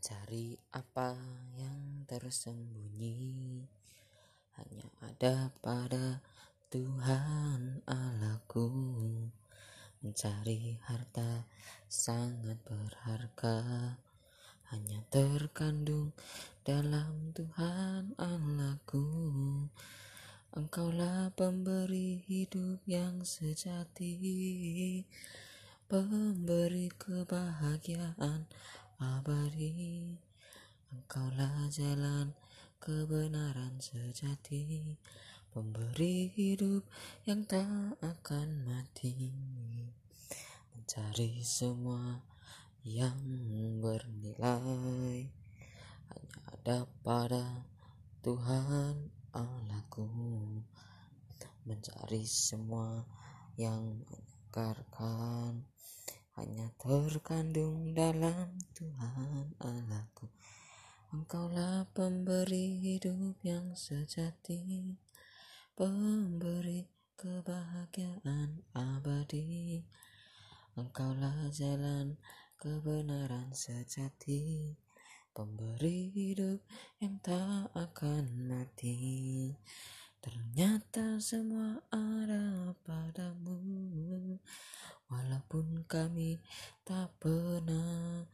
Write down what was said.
Mencari apa yang tersembunyi hanya ada pada Tuhan Allahku. Mencari harta sangat berharga hanya terkandung dalam Tuhan Allahku. Engkaulah pemberi hidup yang sejati, pemberi kebahagiaan abadi. Engkaulah jalan kebenaran sejati, pemberi hidup yang tak akan mati. Mencari semua yang bernilai hanya ada pada Tuhan Allahku mencari semua yang menyegarkan hanya terkandung dalam Tuhan Allahku. Engkaulah pemberi hidup yang sejati pemberi kebahagiaan abadi. Engkaulah jalan kebenaran sejati pemberi hidup yang tak akan mati. Ternyata semua ada padamu, kami tak pernah.